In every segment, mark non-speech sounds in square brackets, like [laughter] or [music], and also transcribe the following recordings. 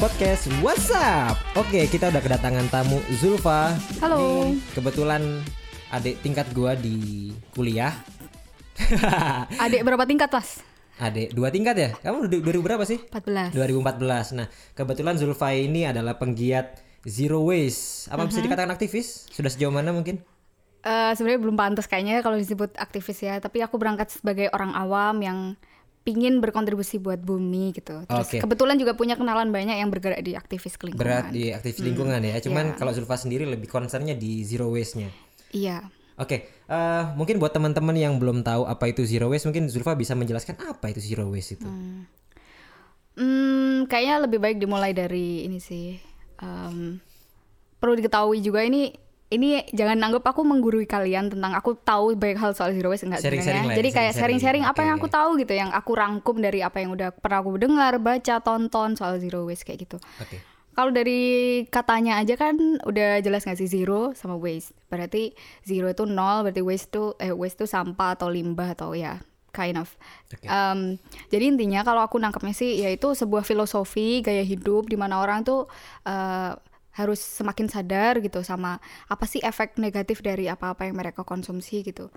Podcast WhatsApp. Oke, kita udah kedatangan tamu Zulfa. Halo. Nih, kebetulan adik tingkat gua di kuliah. [laughs] Adik berapa tingkat, Mas? adik dua tingkat ya? Kamu 2000 berapa sih? 14. 2014. Nah, kebetulan Zulfa ini adalah penggiat zero waste. Apa Mhm. bisa dikatakan aktivis? Sudah sejauh mana mungkin? Eh, sebenarnya belum pantas kayaknya kalau disebut aktivis ya, tapi aku berangkat sebagai orang awam yang pingin berkontribusi buat bumi gitu. Terus Oke. kebetulan juga punya kenalan banyak yang bergerak di aktivis lingkungan. Berat di aktivis lingkungan ya. Cuman Iya. kalau Zulfa sendiri lebih concernnya di zero waste-nya. Iya. Oke, eh, mungkin buat teman-teman yang belum tahu apa itu zero waste, mungkin Zulfa bisa menjelaskan apa itu zero waste itu. Hmm, kayaknya lebih baik dimulai dari ini sih. Em, perlu diketahui juga ini ini jangan anggap aku menggurui kalian tentang aku tahu banyak hal soal zero waste enggak sebenarnya. ya, Jadi kayak sharing-sharing. apa Oke, yang aku tahu gitu, yang aku rangkum dari apa yang udah pernah aku dengar, baca, tonton soal zero waste kayak gitu. Oke. Kalau dari katanya aja kan udah jelas nggak sih zero sama waste. Berarti zero itu nol, berarti waste itu eh waste itu sampah atau limbah atau ya kind of. Oke. Um, jadi intinya kalau aku nangkapnya sih yaitu sebuah filosofi gaya hidup di mana orang tuh uh, harus semakin sadar gitu sama apa sih efek negatif dari apa-apa yang mereka konsumsi gitu.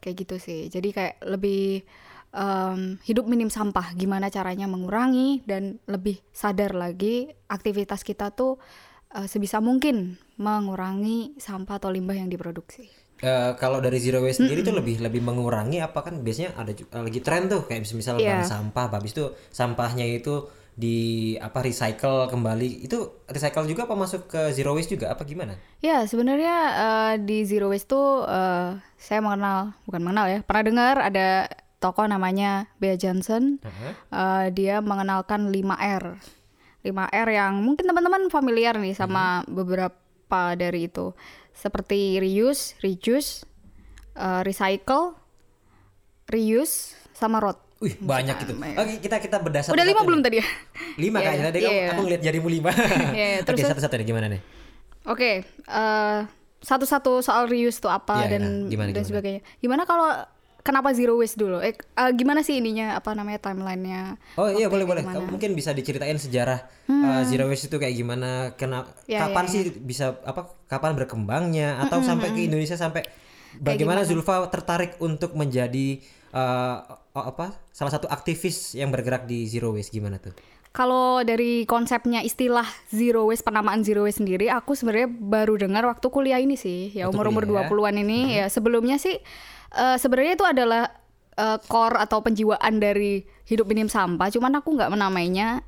Kayak gitu sih. Jadi kayak lebih um, hidup minim sampah, gimana caranya mengurangi dan lebih sadar lagi aktivitas kita tuh uh, sebisa mungkin mengurangi sampah atau limbah yang diproduksi. Eh, kalau dari zero waste sendiri itu lebih lebih mengurangi apa kan biasanya ada ju- eh, lagi tren tuh kayak misal Iya. bank sampah, habis itu sampahnya itu di apa recycle kembali itu recycle juga apa masuk ke zero waste juga apa gimana? Ya sebenarnya uh, di zero waste tuh uh, saya mengenal bukan mengenal ya pernah dengar ada tokoh namanya Bea Johnson Heeh. Uh, dia mengenalkan 5R 5R yang mungkin teman-teman familiar nih sama beberapa dari itu seperti reuse, reduce, uh, recycle, reuse sama rot. Wih banyak gitu. Oke kita kita berdasar. Udah lima belum tadi ya? Lima Iya, kayaknya tadi kamu- iya. aku ngeliat jarimu lima. [laughs] Iya, iya. Oke Terus- satu-satu nih gimana nih? Oke, eh, satu-satu soal reuse tuh apa Iya, dan iya. Gimana, dan gimana? sebagainya. Gimana kalau kenapa zero waste dulu? Eh, eh, gimana sih ininya apa namanya timelinenya? Oh iya boleh boleh. gimana? Mungkin bisa diceritain sejarah uh, zero waste itu kayak gimana, kena Ya, kapan ya, sih bisa apa kapan berkembangnya atau sampai ke Indonesia sampai bagaimana Zulfa tertarik untuk menjadi uh, apa salah satu aktivis yang bergerak di zero waste gimana tuh? Kalau dari konsepnya istilah zero waste, penamaan zero waste sendiri, aku sebenarnya baru dengar waktu kuliah ini sih, ya umur-umur kuliah. Hmm. 20-an ini. Ya sebelumnya sih eh, sebenarnya itu adalah eh, core atau penjiwaan dari hidup minim sampah, cuman aku nggak menamainya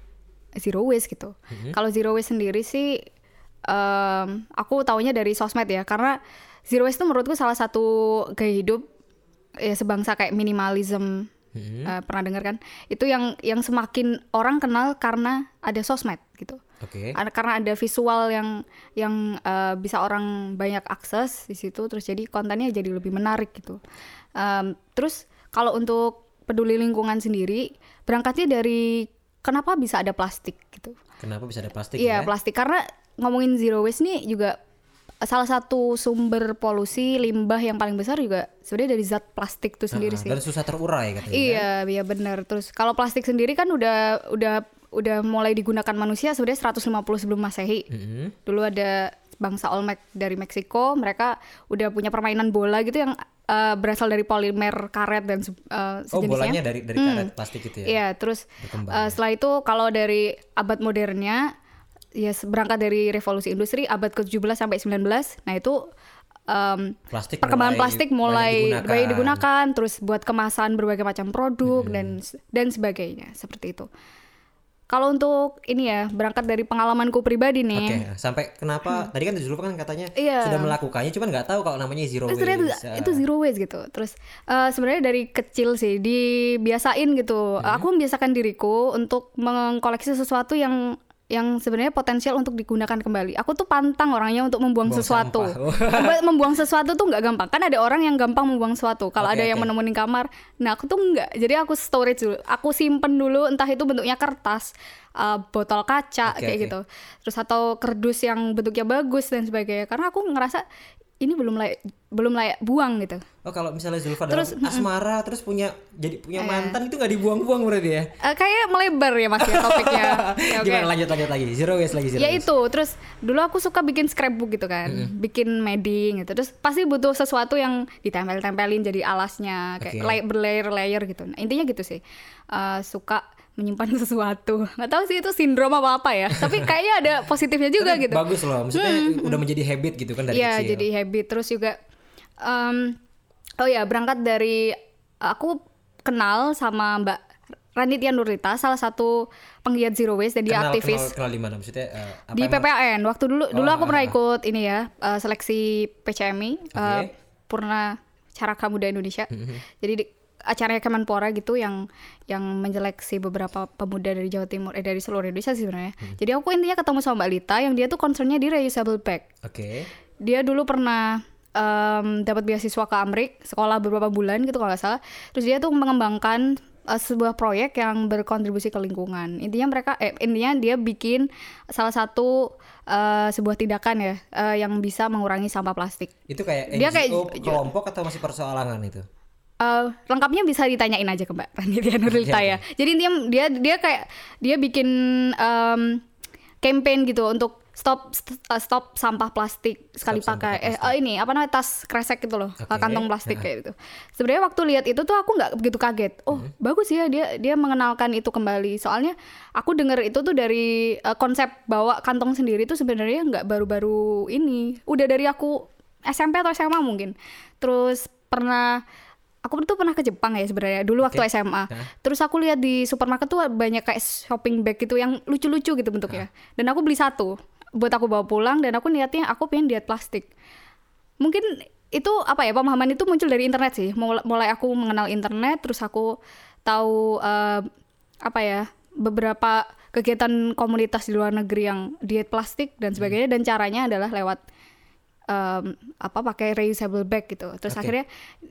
zero waste gitu. Hmm. Kalau zero waste sendiri sih em, aku taunya dari sosmed ya, karena zero waste itu menurutku salah satu gaya hidup ya sebangsa kayak minimalism Hmm. Eh, pernah dengar kan itu yang yang semakin orang kenal karena ada sosmed gitu Oke. Ada- karena ada visual yang yang eh, bisa orang banyak akses di situ terus jadi kontennya jadi lebih menarik gitu Em, terus kalau untuk peduli lingkungan sendiri berangkatnya dari kenapa bisa ada plastik gitu Kenapa bisa ada plastik ya? Iya plastik karena ngomongin zero waste nih juga salah satu sumber polusi limbah yang paling besar juga sebenarnya dari zat plastik itu sendiri Ah, sih. Dan susah terurai katanya. Iya, iya benar. Terus kalau plastik sendiri kan udah udah udah mulai digunakan manusia sebenarnya 150 sebelum Masehi. Mm-mm. Dulu ada bangsa Olmec dari Meksiko, mereka udah punya permainan bola gitu yang eh, berasal dari polimer karet dan se- eh, Oh sejenisnya. bolanya dari dari karet plastik itu ya? Iya, terus Berkembang. eh, setelah itu kalau dari abad modernnya ya berangkat dari revolusi industri abad ke-17 sampai 19. Nah, itu em, Plastik perkembangan mulai plastik banyak mulai digunakan. banyak digunakan, terus buat kemasan berbagai macam produk Hmm. dan dan sebagainya seperti itu. Kalau untuk ini ya berangkat dari pengalamanku pribadi Oke, nih. sampai kenapa? Tadi kan Zulfa kan katanya Hmm. Iya. sudah melakukannya, cuman nggak tahu kalau namanya zero Terus waste. itu, itu zero waste gitu. Terus eh, sebenarnya dari kecil sih dibiasain gitu. Hmm. Aku membiasakan diriku untuk mengkoleksi sesuatu yang yang sebenarnya potensial untuk digunakan kembali. Aku tuh pantang orangnya untuk membuang Buang sesuatu. sampah. [laughs] Membuat- membuang sesuatu tuh nggak gampang. Kan ada orang yang gampang membuang sesuatu. Kalau Oke, ada yang oke. menemukan kamar, nah aku tuh nggak. Jadi aku storage dulu. Aku simpen dulu. Entah itu bentuknya kertas, eh, botol kaca Oke, kayak oke. gitu. Terus atau kerdus yang bentuknya bagus dan sebagainya. Karena aku ngerasa ini belum layak belum layak buang gitu. Oh kalau misalnya Zulfa Terus, dalam asmara terus punya jadi punya mantan itu nggak dibuang-buang berarti ya? Eh, kayak melebar ya mas ya topiknya. [laughs] Ya, oke. Gimana lanjut lanjut lagi zero waste lagi zero ya waste. itu terus dulu aku suka bikin scrapbook gitu kan bikin medding gitu. Terus pasti butuh sesuatu yang ditempel-tempelin jadi alasnya kayak Oke. lay- berlayer-layer gitu. Nah, intinya gitu sih. Eh, suka menyimpan [laughs] sesuatu nggak tahu sih itu sindrom apa apa ya tapi kayaknya ada positifnya juga Tapi gitu Bagus loh, maksudnya udah menjadi habit gitu kan dari Iya, kecil. jadi habit terus juga em, oh ya berangkat dari aku kenal sama Mbak Ranitya Nurita, salah satu penggiat zero waste dan dia kenal, aktivis kenal, kenal di mana maksudnya? eh, apa di emang- PPAN. Waktu dulu dulu Oh, aku pernah ah, ah. ikut ini ya eh, seleksi PCMI eh, Oke. Purna Caraka Muda Indonesia. Jadi di, acaranya Kemenpora gitu yang yang menyeleksi beberapa pemuda dari Jawa Timur eh dari seluruh Indonesia sih sebenarnya. Jadi aku intinya ketemu sama Mbak Lita yang dia tuh concernnya di reusable bag Oke. dia dulu pernah em, dapat beasiswa ke Amrik sekolah beberapa bulan gitu kalau nggak salah terus dia tuh mengembangkan eh, sebuah proyek yang berkontribusi ke lingkungan intinya mereka eh, intinya dia bikin salah satu eh, sebuah tindakan ya eh, yang bisa mengurangi sampah plastik Itu kayak Dia NGO kayak- kelompok atau masih persoalangan itu? Eh, lengkapnya bisa ditanyain aja ke Mbak [laughs] Ranitya Nurlita ya. Jadi dia dia dia kayak dia bikin em, campaign gitu untuk stop st- uh, stop sampah plastik sekali Stop pakai. Eh uh, ini apa namanya tas kresek gitu loh, Oke. kantong plastik kayak gitu. Sebenarnya waktu lihat itu tuh aku nggak begitu kaget. Oh bagus ya dia dia mengenalkan itu kembali. Soalnya aku dengar itu tuh dari uh, konsep bawa kantong sendiri tuh sebenarnya nggak baru-baru ini. Udah dari aku SMP atau SMA mungkin. Terus pernah aku tuh pernah ke Jepang ya sebenarnya dulu waktu Oke. SMA. Terus aku lihat di supermarket tuh banyak kayak shopping bag gitu yang lucu-lucu gitu bentuknya. Dan aku beli satu buat aku bawa pulang dan aku niatnya aku pengen diet plastik. Mungkin itu apa ya pemahaman itu muncul dari internet sih. Mulai, aku mengenal internet terus aku tahu eh, apa ya beberapa kegiatan komunitas di luar negeri yang diet plastik dan sebagainya dan caranya adalah lewat em, apa pakai reusable bag gitu. Terus Oke. akhirnya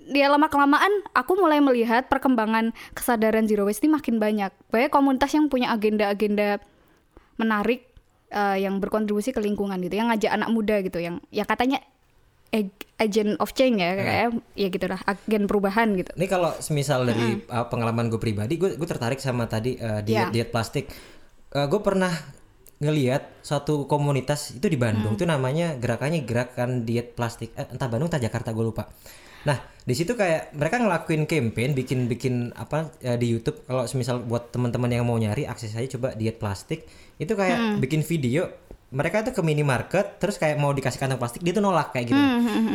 dia lama kelamaan aku mulai melihat perkembangan kesadaran zero waste ini makin banyak. Banyak komunitas yang punya agenda-agenda menarik eh, yang berkontribusi ke lingkungan gitu, yang ngajak anak muda gitu, yang yang katanya ag- agent of change ya kayak ya gitu lah, agen perubahan gitu. Ini kalau semisal dari uh, pengalaman gue pribadi, gue gue tertarik sama tadi uh, diet Iya. diet plastik. Uh, gue pernah ngelihat suatu komunitas itu di Bandung, itu namanya gerakannya gerakan diet plastik. Eh, entah Bandung, entah Jakarta, gue lupa. Nah, di situ kayak mereka ngelakuin campaign, bikin-bikin apa uh, di YouTube. Kalau semisal buat teman-teman yang mau nyari, akses aja coba diet plastik. Itu kayak bikin video. Mereka tuh ke minimarket, terus kayak mau dikasih kantong plastik, dia tuh nolak kayak gitu.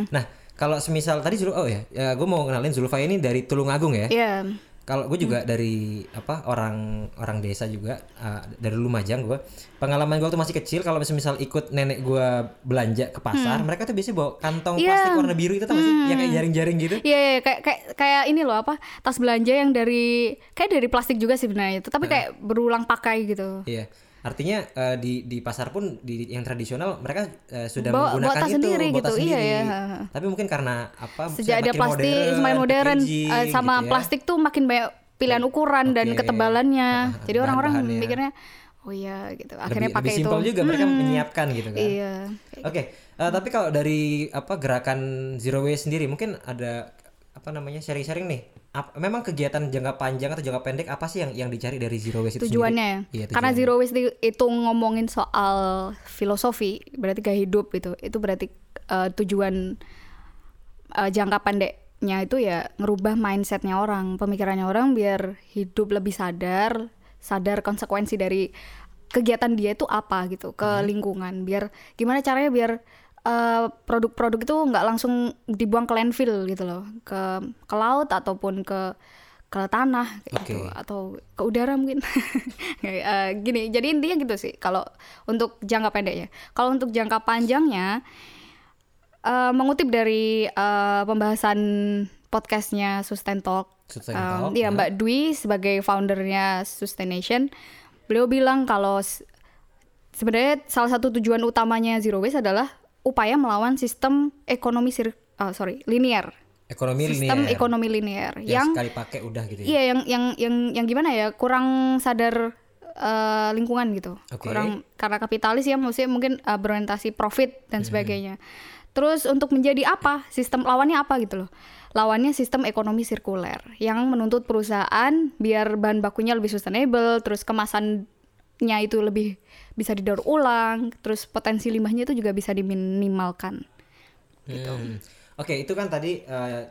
Nah, kalau semisal tadi Zul, oh ya, gue mau kenalin Zulfa ini dari Tulungagung ya. Iya. Kalau gue juga dari apa orang orang desa juga uh, dari Lumajang gue. Pengalaman gue waktu masih kecil kalau misal ikut nenek gue belanja ke pasar, mereka tuh biasanya bawa kantong Iya. plastik warna biru itu tau gak sih? Yang kayak jaring-jaring gitu. Iya, iya, kayak kayak kayak ini loh apa tas belanja yang dari kayak dari plastik juga sih sebenarnya itu, tapi kayak berulang pakai gitu. Iya. Artinya uh, di di pasar pun di yang tradisional mereka uh, sudah Bawa- menggunakan tas itu sendiri bawa tas gitu, iya, sendiri. iya. Tapi mungkin karena apa Sejak ada semakin plastik semakin modern packaging eh, sama gitu ya. plastik tuh makin banyak pilihan ukuran dan Oke. ketebalannya. Jadi orang-orang mikirnya oh iya gitu. Akhirnya lebih, pakai lebih itu. simpel juga mereka menyiapkan gitu kan. Iya. Oke, eh, tapi kalau dari apa gerakan zero waste sendiri mungkin ada apa namanya sharing-sharing nih. Ap- memang kegiatan jangka panjang atau jangka pendek apa sih yang yang dicari dari zero waste itu tujuannya sendiri? Iya, karena tujuannya. zero waste itu ngomongin soal filosofi berarti gaya hidup itu itu berarti eh, tujuan eh, jangka pendeknya itu ya ngerubah mindsetnya orang pemikirannya orang biar hidup lebih sadar sadar konsekuensi dari kegiatan dia itu apa gitu ke Mhm. lingkungan biar gimana caranya biar eh, produk-produk itu nggak langsung dibuang ke landfill gitu loh ke ke laut ataupun ke ke tanah kayak Oke. gitu atau ke udara mungkin [laughs] eh, gini jadi intinya gitu sih kalau untuk jangka pendeknya kalau untuk jangka panjangnya eh, mengutip dari eh, pembahasan podcastnya Sustain Talk Sustain Talk, iya ya. Mbak Dwi sebagai foundernya Sustaination beliau bilang kalau sebenarnya salah satu tujuan utamanya zero waste adalah upaya melawan sistem ekonomi sir ah, sorry linear ekonomi sistem linear. ekonomi linear yang, yang sekali pakai udah gitu ya. Iya, yang yang yang yang gimana ya? Kurang sadar eh, lingkungan gitu. Oke. Kurang karena kapitalis ya maksudnya mungkin eh, berorientasi profit dan Hmm. sebagainya. Terus untuk menjadi apa? Sistem lawannya apa gitu loh. Lawannya sistem ekonomi sirkuler yang menuntut perusahaan biar bahan bakunya lebih sustainable, terus kemasannya itu lebih bisa didaur ulang, terus potensi limbahnya itu juga bisa diminimalkan. Gitu. Oke, itu kan tadi uh,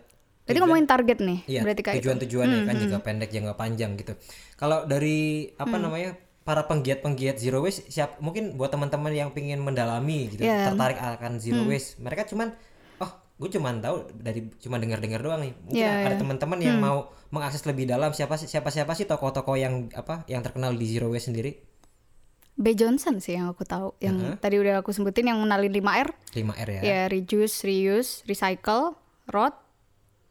Berarti ngomongin target nih, Iya, berarti kayak tujuan-tujuannya kan jangka pendek, jangka panjang gitu. Kalau dari Hmm. apa namanya para penggiat-penggiat zero waste, siap mungkin buat teman-teman yang ingin mendalami gitu, Iya. tertarik akan zero Hmm. waste, mereka cuman, oh, gue cuman tahu dari cuman dengar-dengar doang nih. Mungkin Iya, ada iya. teman-teman yang mau mengakses lebih dalam siapa siapa siapa sih tokoh-tokoh yang apa yang terkenal di zero waste sendiri? B Johnson sih yang aku tahu, yang tadi udah aku sebutin yang mengenalin 5R. 5R ya. Ya, reduce, reuse, recycle, rot,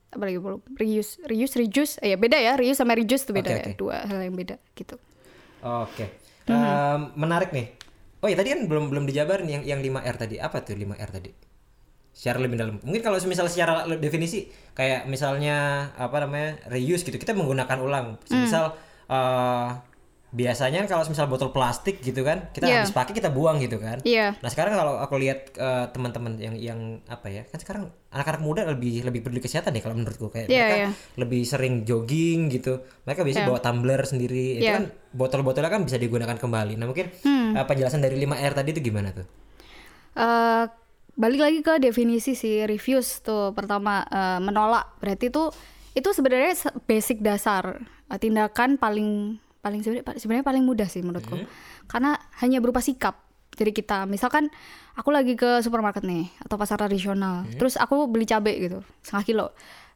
apa lagi belum? Reuse, reuse, reduce. Eh, ya beda ya, reuse sama reduce itu beda Oke, ya, oke. dua hal yang beda gitu. Oke. Mhm. Em, menarik nih. Oh ya tadi kan belum belum dijabarin yang yang 5R tadi. Apa tuh 5R tadi? Secara lebih dalam. Mungkin kalau misal secara definisi kayak misalnya apa namanya? reuse gitu. Kita menggunakan ulang. Hmm. Misal eh, biasanya kalau misal botol plastik gitu kan, kita Iya. habis pakai kita buang gitu kan. Iya. Nah, sekarang kalau aku lihat eh, teman-teman yang yang apa ya? Kan sekarang anak-anak muda lebih lebih peduli kesehatan nih kalau menurutku kayak Iya, mereka iya. lebih sering jogging gitu. Mereka biasanya Iya. bawa tumbler sendiri. Itu Iya. kan botol-botolnya kan bisa digunakan kembali. Nah, mungkin Hmm. eh, penjelasan dari 5R tadi itu gimana tuh? Eh, balik lagi ke definisi si refuse tuh pertama eh, menolak berarti tuh itu sebenarnya se- basic dasar tindakan paling paling sebenarnya sebenarnya paling mudah sih menurutku. Karena hanya berupa sikap. Jadi kita misalkan aku lagi ke supermarket nih atau pasar tradisional terus aku beli cabai gitu setengah kilo.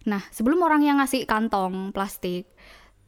Nah sebelum orang yang ngasih kantong plastik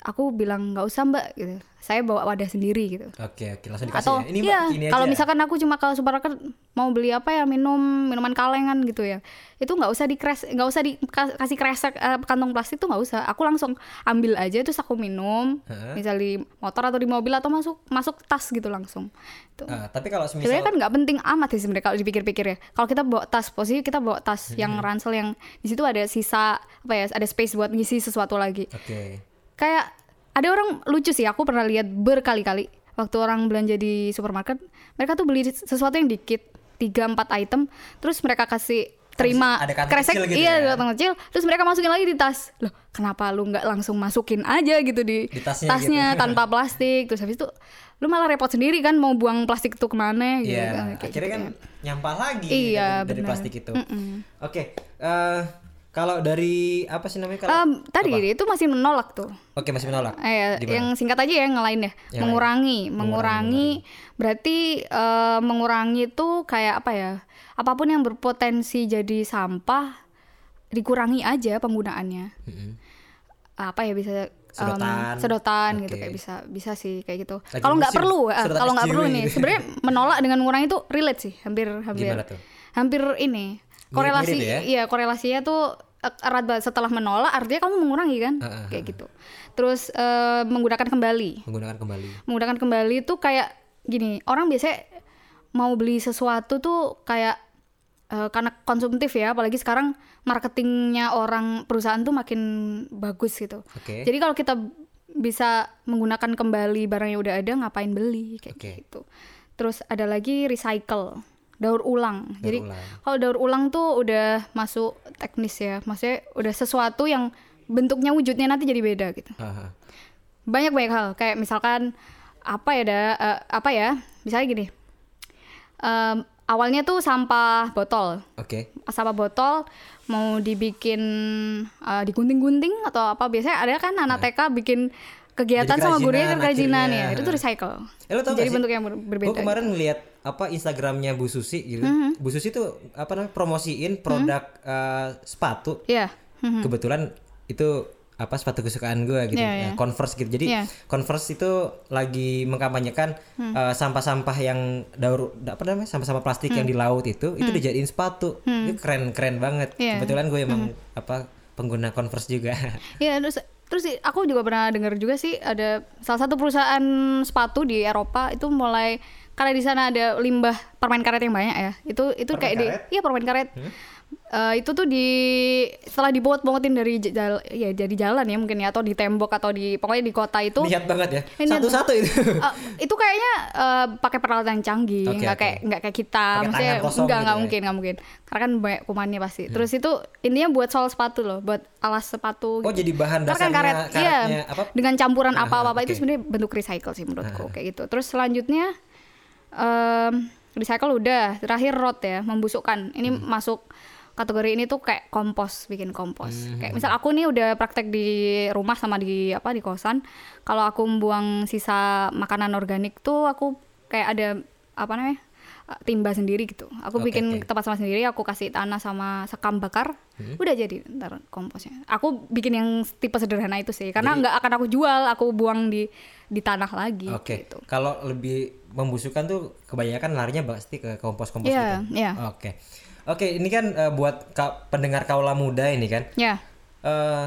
aku bilang nggak usah mbak gitu saya bawa wadah sendiri gitu Oke, oke, langsung dikasih atau ya. Ini Mbak, iya ini kalau aja. misalkan aku cuma ke supermarket mau beli apa ya minum minuman kalengan gitu ya itu nggak usah dikres nggak usah dikasih kresek eh, kantong plastik tuh nggak usah aku langsung ambil aja terus aku minum Heeh. misal di motor atau di mobil atau masuk masuk tas gitu langsung tuh Ah, tapi kalau misal sebenarnya kan nggak penting amat sih sebenarnya kalau dipikir-pikir ya kalau kita bawa tas posisi kita bawa tas yang Hmm. ransel yang di situ ada sisa apa ya ada space buat ngisi sesuatu lagi Oke. Kayak ada orang lucu sih aku pernah lihat berkali-kali waktu orang belanja di supermarket mereka tuh beli sesuatu yang dikit tiga empat item terus mereka kasih terima ada kresek kecil gitu iya ya? kantong kecil terus mereka masukin lagi di tas loh kenapa lu nggak langsung masukin aja gitu di, Di tasnya gitu. [laughs] tanpa plastik terus habis itu lu malah repot sendiri kan mau buang plastik itu ke mana gitu Iya, Kayak akhirnya gitu kan ya. nyampah lagi Iya, dari, dari plastik itu. Oke, eh, kalau dari apa sih namanya kalau Em, tadi itu masih menolak tuh Oke, masih menolak. Eh, Gimana? yang singkat aja ya yang lain ya. Yang mengurangi, mengurangi, berarti eh, mengurangi itu kayak apa ya? Apa pun yang berpotensi jadi sampah dikurangi aja penggunaannya. Mm-mm. Apa ya bisa Sedotan. sedotan gitu Oke. kayak bisa bisa sih kayak gitu. Kalau nggak perlu, sedotan kalau nggak perlu nih, gitu. sebenarnya menolak dengan mengurangi itu relate sih, hampir hampir Gimana tuh? hampir ini korelasi, ya? iya korelasinya tuh eh, erat banget. Setelah menolak artinya kamu mengurangi kan, Ah, ah, kayak gitu. Terus eh, menggunakan kembali Menggunakan kembali. menggunakan kembali itu kayak gini orang biasanya mau beli sesuatu tuh kayak eh, karena konsumtif ya apalagi sekarang marketingnya orang perusahaan tuh makin bagus gitu Oke. jadi kalau kita bisa menggunakan kembali barang yang udah ada ngapain beli kayak Oke. gitu terus ada lagi recycle daur ulang. Jadi ulang. kalau daur ulang tuh udah masuk teknis ya. Maksudnya udah sesuatu yang bentuknya wujudnya nanti jadi beda gitu. Aha. banyak banyak hal. Kayak misalkan apa ya da, eh, apa ya misalnya gini. Em, awalnya tuh sampah botol. Oke. sampah botol mau dibikin eh, digunting-gunting atau apa biasanya ada kan anak TK bikin kegiatan sama gurunya kan kerajinan akhirnya. ya itu tuh recycle Eh, lo tau jadi bentuk yang ber- Gue berbeda kemarin ngeliat apa Instagramnya Bu Susi gitu. Mhm. Bu Susi tuh apa namanya promosiin produk eh, sepatu. Iya. Mhm. Kebetulan itu apa sepatu kesukaan gue gitu, Iya, Nah, iya. Converse gitu. Jadi Iya. Converse itu lagi mengkampanyekan Hmm. eh, sampah-sampah yang daur apa namanya sampah-sampah plastik yang di laut itu itu dijadiin sepatu. Itu keren keren banget. Hmm. Iya. Kebetulan gue emang apa pengguna Converse juga. Iya terus terus aku juga pernah dengar juga sih ada salah satu perusahaan sepatu di Eropa itu mulai karena di sana ada limbah permen karet yang banyak ya. Itu itu Permen kayak karet? di iya permen karet. Hmm? Eh, itu tuh di setelah dibot-botin dari jal, ya jadi jalan ya mungkin ya atau di tembok atau di pokoknya di kota itu Niat banget ya. Satu-satu itu. Eh, itu kayaknya eh, pakai peralatan yang canggih, Oke, nggak oke. kayak nggak kayak kita, maksudnya nggak gitu nggak ya? Hmm. mungkin nggak mungkin, karena kan banyak kumannya pasti. Terus itu intinya buat sol sepatu loh, buat alas sepatu. Oh, jadi bahan kan dasarnya karet, iya, karetnya apa? dengan campuran Ah, apa-apa itu oke. sebenarnya bentuk recycle sih menurutku kayak gitu. Terus selanjutnya em, recycle udah, terakhir rot ya, membusukkan. Ini Hmm. masuk kategori ini tuh kayak kompos, bikin kompos. Hmm. Kayak misal aku nih udah praktek di rumah sama di apa di kosan, kalau aku membuang sisa makanan organik tuh aku kayak ada apa namanya? eh, timba sendiri gitu. Aku Oke, bikin oke. tempat sama sendiri, aku kasih tanah sama sekam bakar, udah jadi ntar komposnya. Aku bikin yang tipe sederhana itu sih, karena nggak akan aku jual, aku buang di di tanah lagi. Oke. Gitu. Kalau lebih membusukkan tuh kebanyakan larinya pasti ke kompos-kompos Iya, gitu. iya. Oke. Oke, ini kan eh, buat ka- pendengar kaula muda ini kan. Ya, eh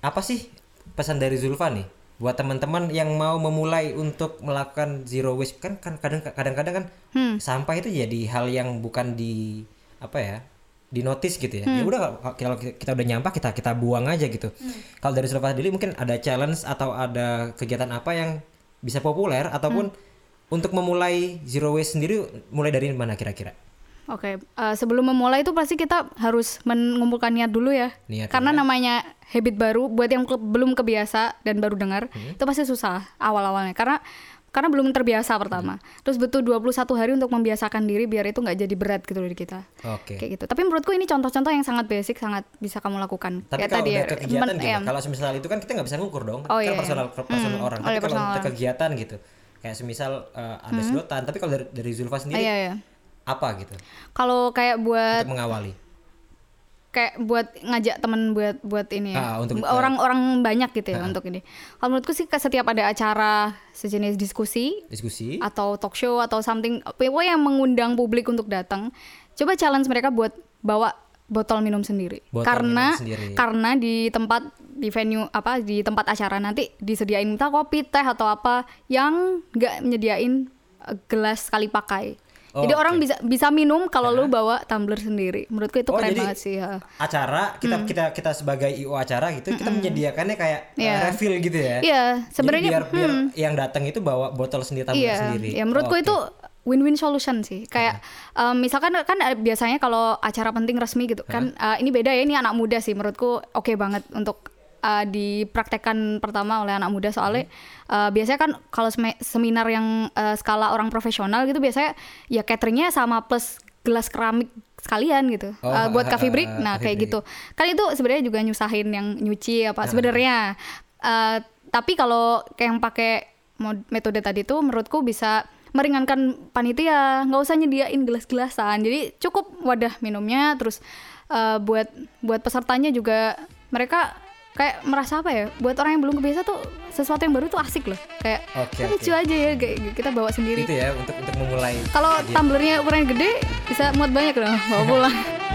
apa sih pesan dari Zulfa nih buat teman-teman yang mau memulai untuk melakukan zero waste kan kan kadang kadang-kadang kan Hmm. sampah itu jadi hal yang bukan di apa ya di notice gitu ya Hmm. ya udah kalau- kalau kita udah nyampah kita kita buang aja gitu Hmm. kalau dari Zulfa sendiri mungkin ada challenge atau ada kegiatan apa yang bisa populer ataupun Hmm. untuk memulai zero waste sendiri mulai dari mana kira-kira Oke, eh, sebelum memulai itu pasti kita harus mengumpulkan niat dulu ya. Niat Karena ya. namanya habit baru buat yang ke- belum kebiasa dan baru dengar, Hmm. itu pasti susah awal-awalnya. Karena karena belum terbiasa pertama. Hmm. Terus butuh 21 hari untuk membiasakan diri biar itu nggak jadi berat gitu loh di kita. oke Kayak gitu. Tapi menurutku ini contoh-contoh yang sangat basic, sangat bisa kamu lakukan. Tapi Kayak kalau tadi udah ya, ke kegiatan men- gimana? em, Kalau semisal itu kan kita nggak bisa ngukur dong. Oh, kan iya, personal iya. personal Hmm, orang. oh, Tapi iya, kalau personal kegiatan gitu, kayak semisal uh, ada sedotan. Tapi kalau dari, dari Zulfa sendiri iya, iya. Apa gitu Kalau kayak buat untuk mengawali? kayak buat ngajak temen buat buat ini ya. Ah, untuk- orang-orang banyak gitu ya untuk ini. Kalau menurutku sih setiap ada acara sejenis diskusi Diskusi. atau talk show atau something pokoknya yang mengundang publik untuk datang, coba challenge mereka buat bawa botol minum sendiri. Botol karena minum sendiri. karena di tempat di venue apa di tempat acara nanti disediain entah kopi, teh atau apa yang nggak menyediain eh, gelas sekali pakai. Oh, Jadi oke. orang bisa bisa minum kalau lu bawa tumbler sendiri. Menurutku itu Oh, keren banget sih. ya. Acara kita kita kita sebagai IO acara gitu kita menyediakannya kayak uh, Iya. refill gitu ya. Iya, Jadi sebenarnya biar, biar yang datang itu bawa botol sendiri tumbler Iya, sendiri. ya menurutku Oke. itu win-win solution sih. Kayak em, misalkan kan ada- biasanya kalau acara penting resmi gitu kan, eh, ini beda ya. Ini anak muda sih menurutku oke banget untuk eh, dipraktekkan pertama oleh anak muda soalnya Hmm. eh, biasanya kan kalau seminar yang eh, skala orang profesional gitu biasanya ya cateringnya sama plus gelas keramik sekalian gitu Oh, Eh, buat coffee break. ah, Nah coffee kayak break. gitu. Kan itu sebenarnya juga nyusahin yang nyuci apa sebenarnya. Eh, tapi kalau kayak yang pakai metode tadi tuh menurutku bisa meringankan panitia nggak usah nyediain gelas-gelasan jadi cukup wadah minumnya terus eh, buat buat pesertanya juga mereka kayak merasa apa ya buat orang yang belum kebiasa tuh sesuatu yang baru tuh asik loh. Kayak Oke, "Ah, lucu aja ya kayak kita bawa sendiri. Itu ya untuk untuk memulai. kalau tumblernya ukuran gede bisa muat banyak loh bawa pulang [laughs]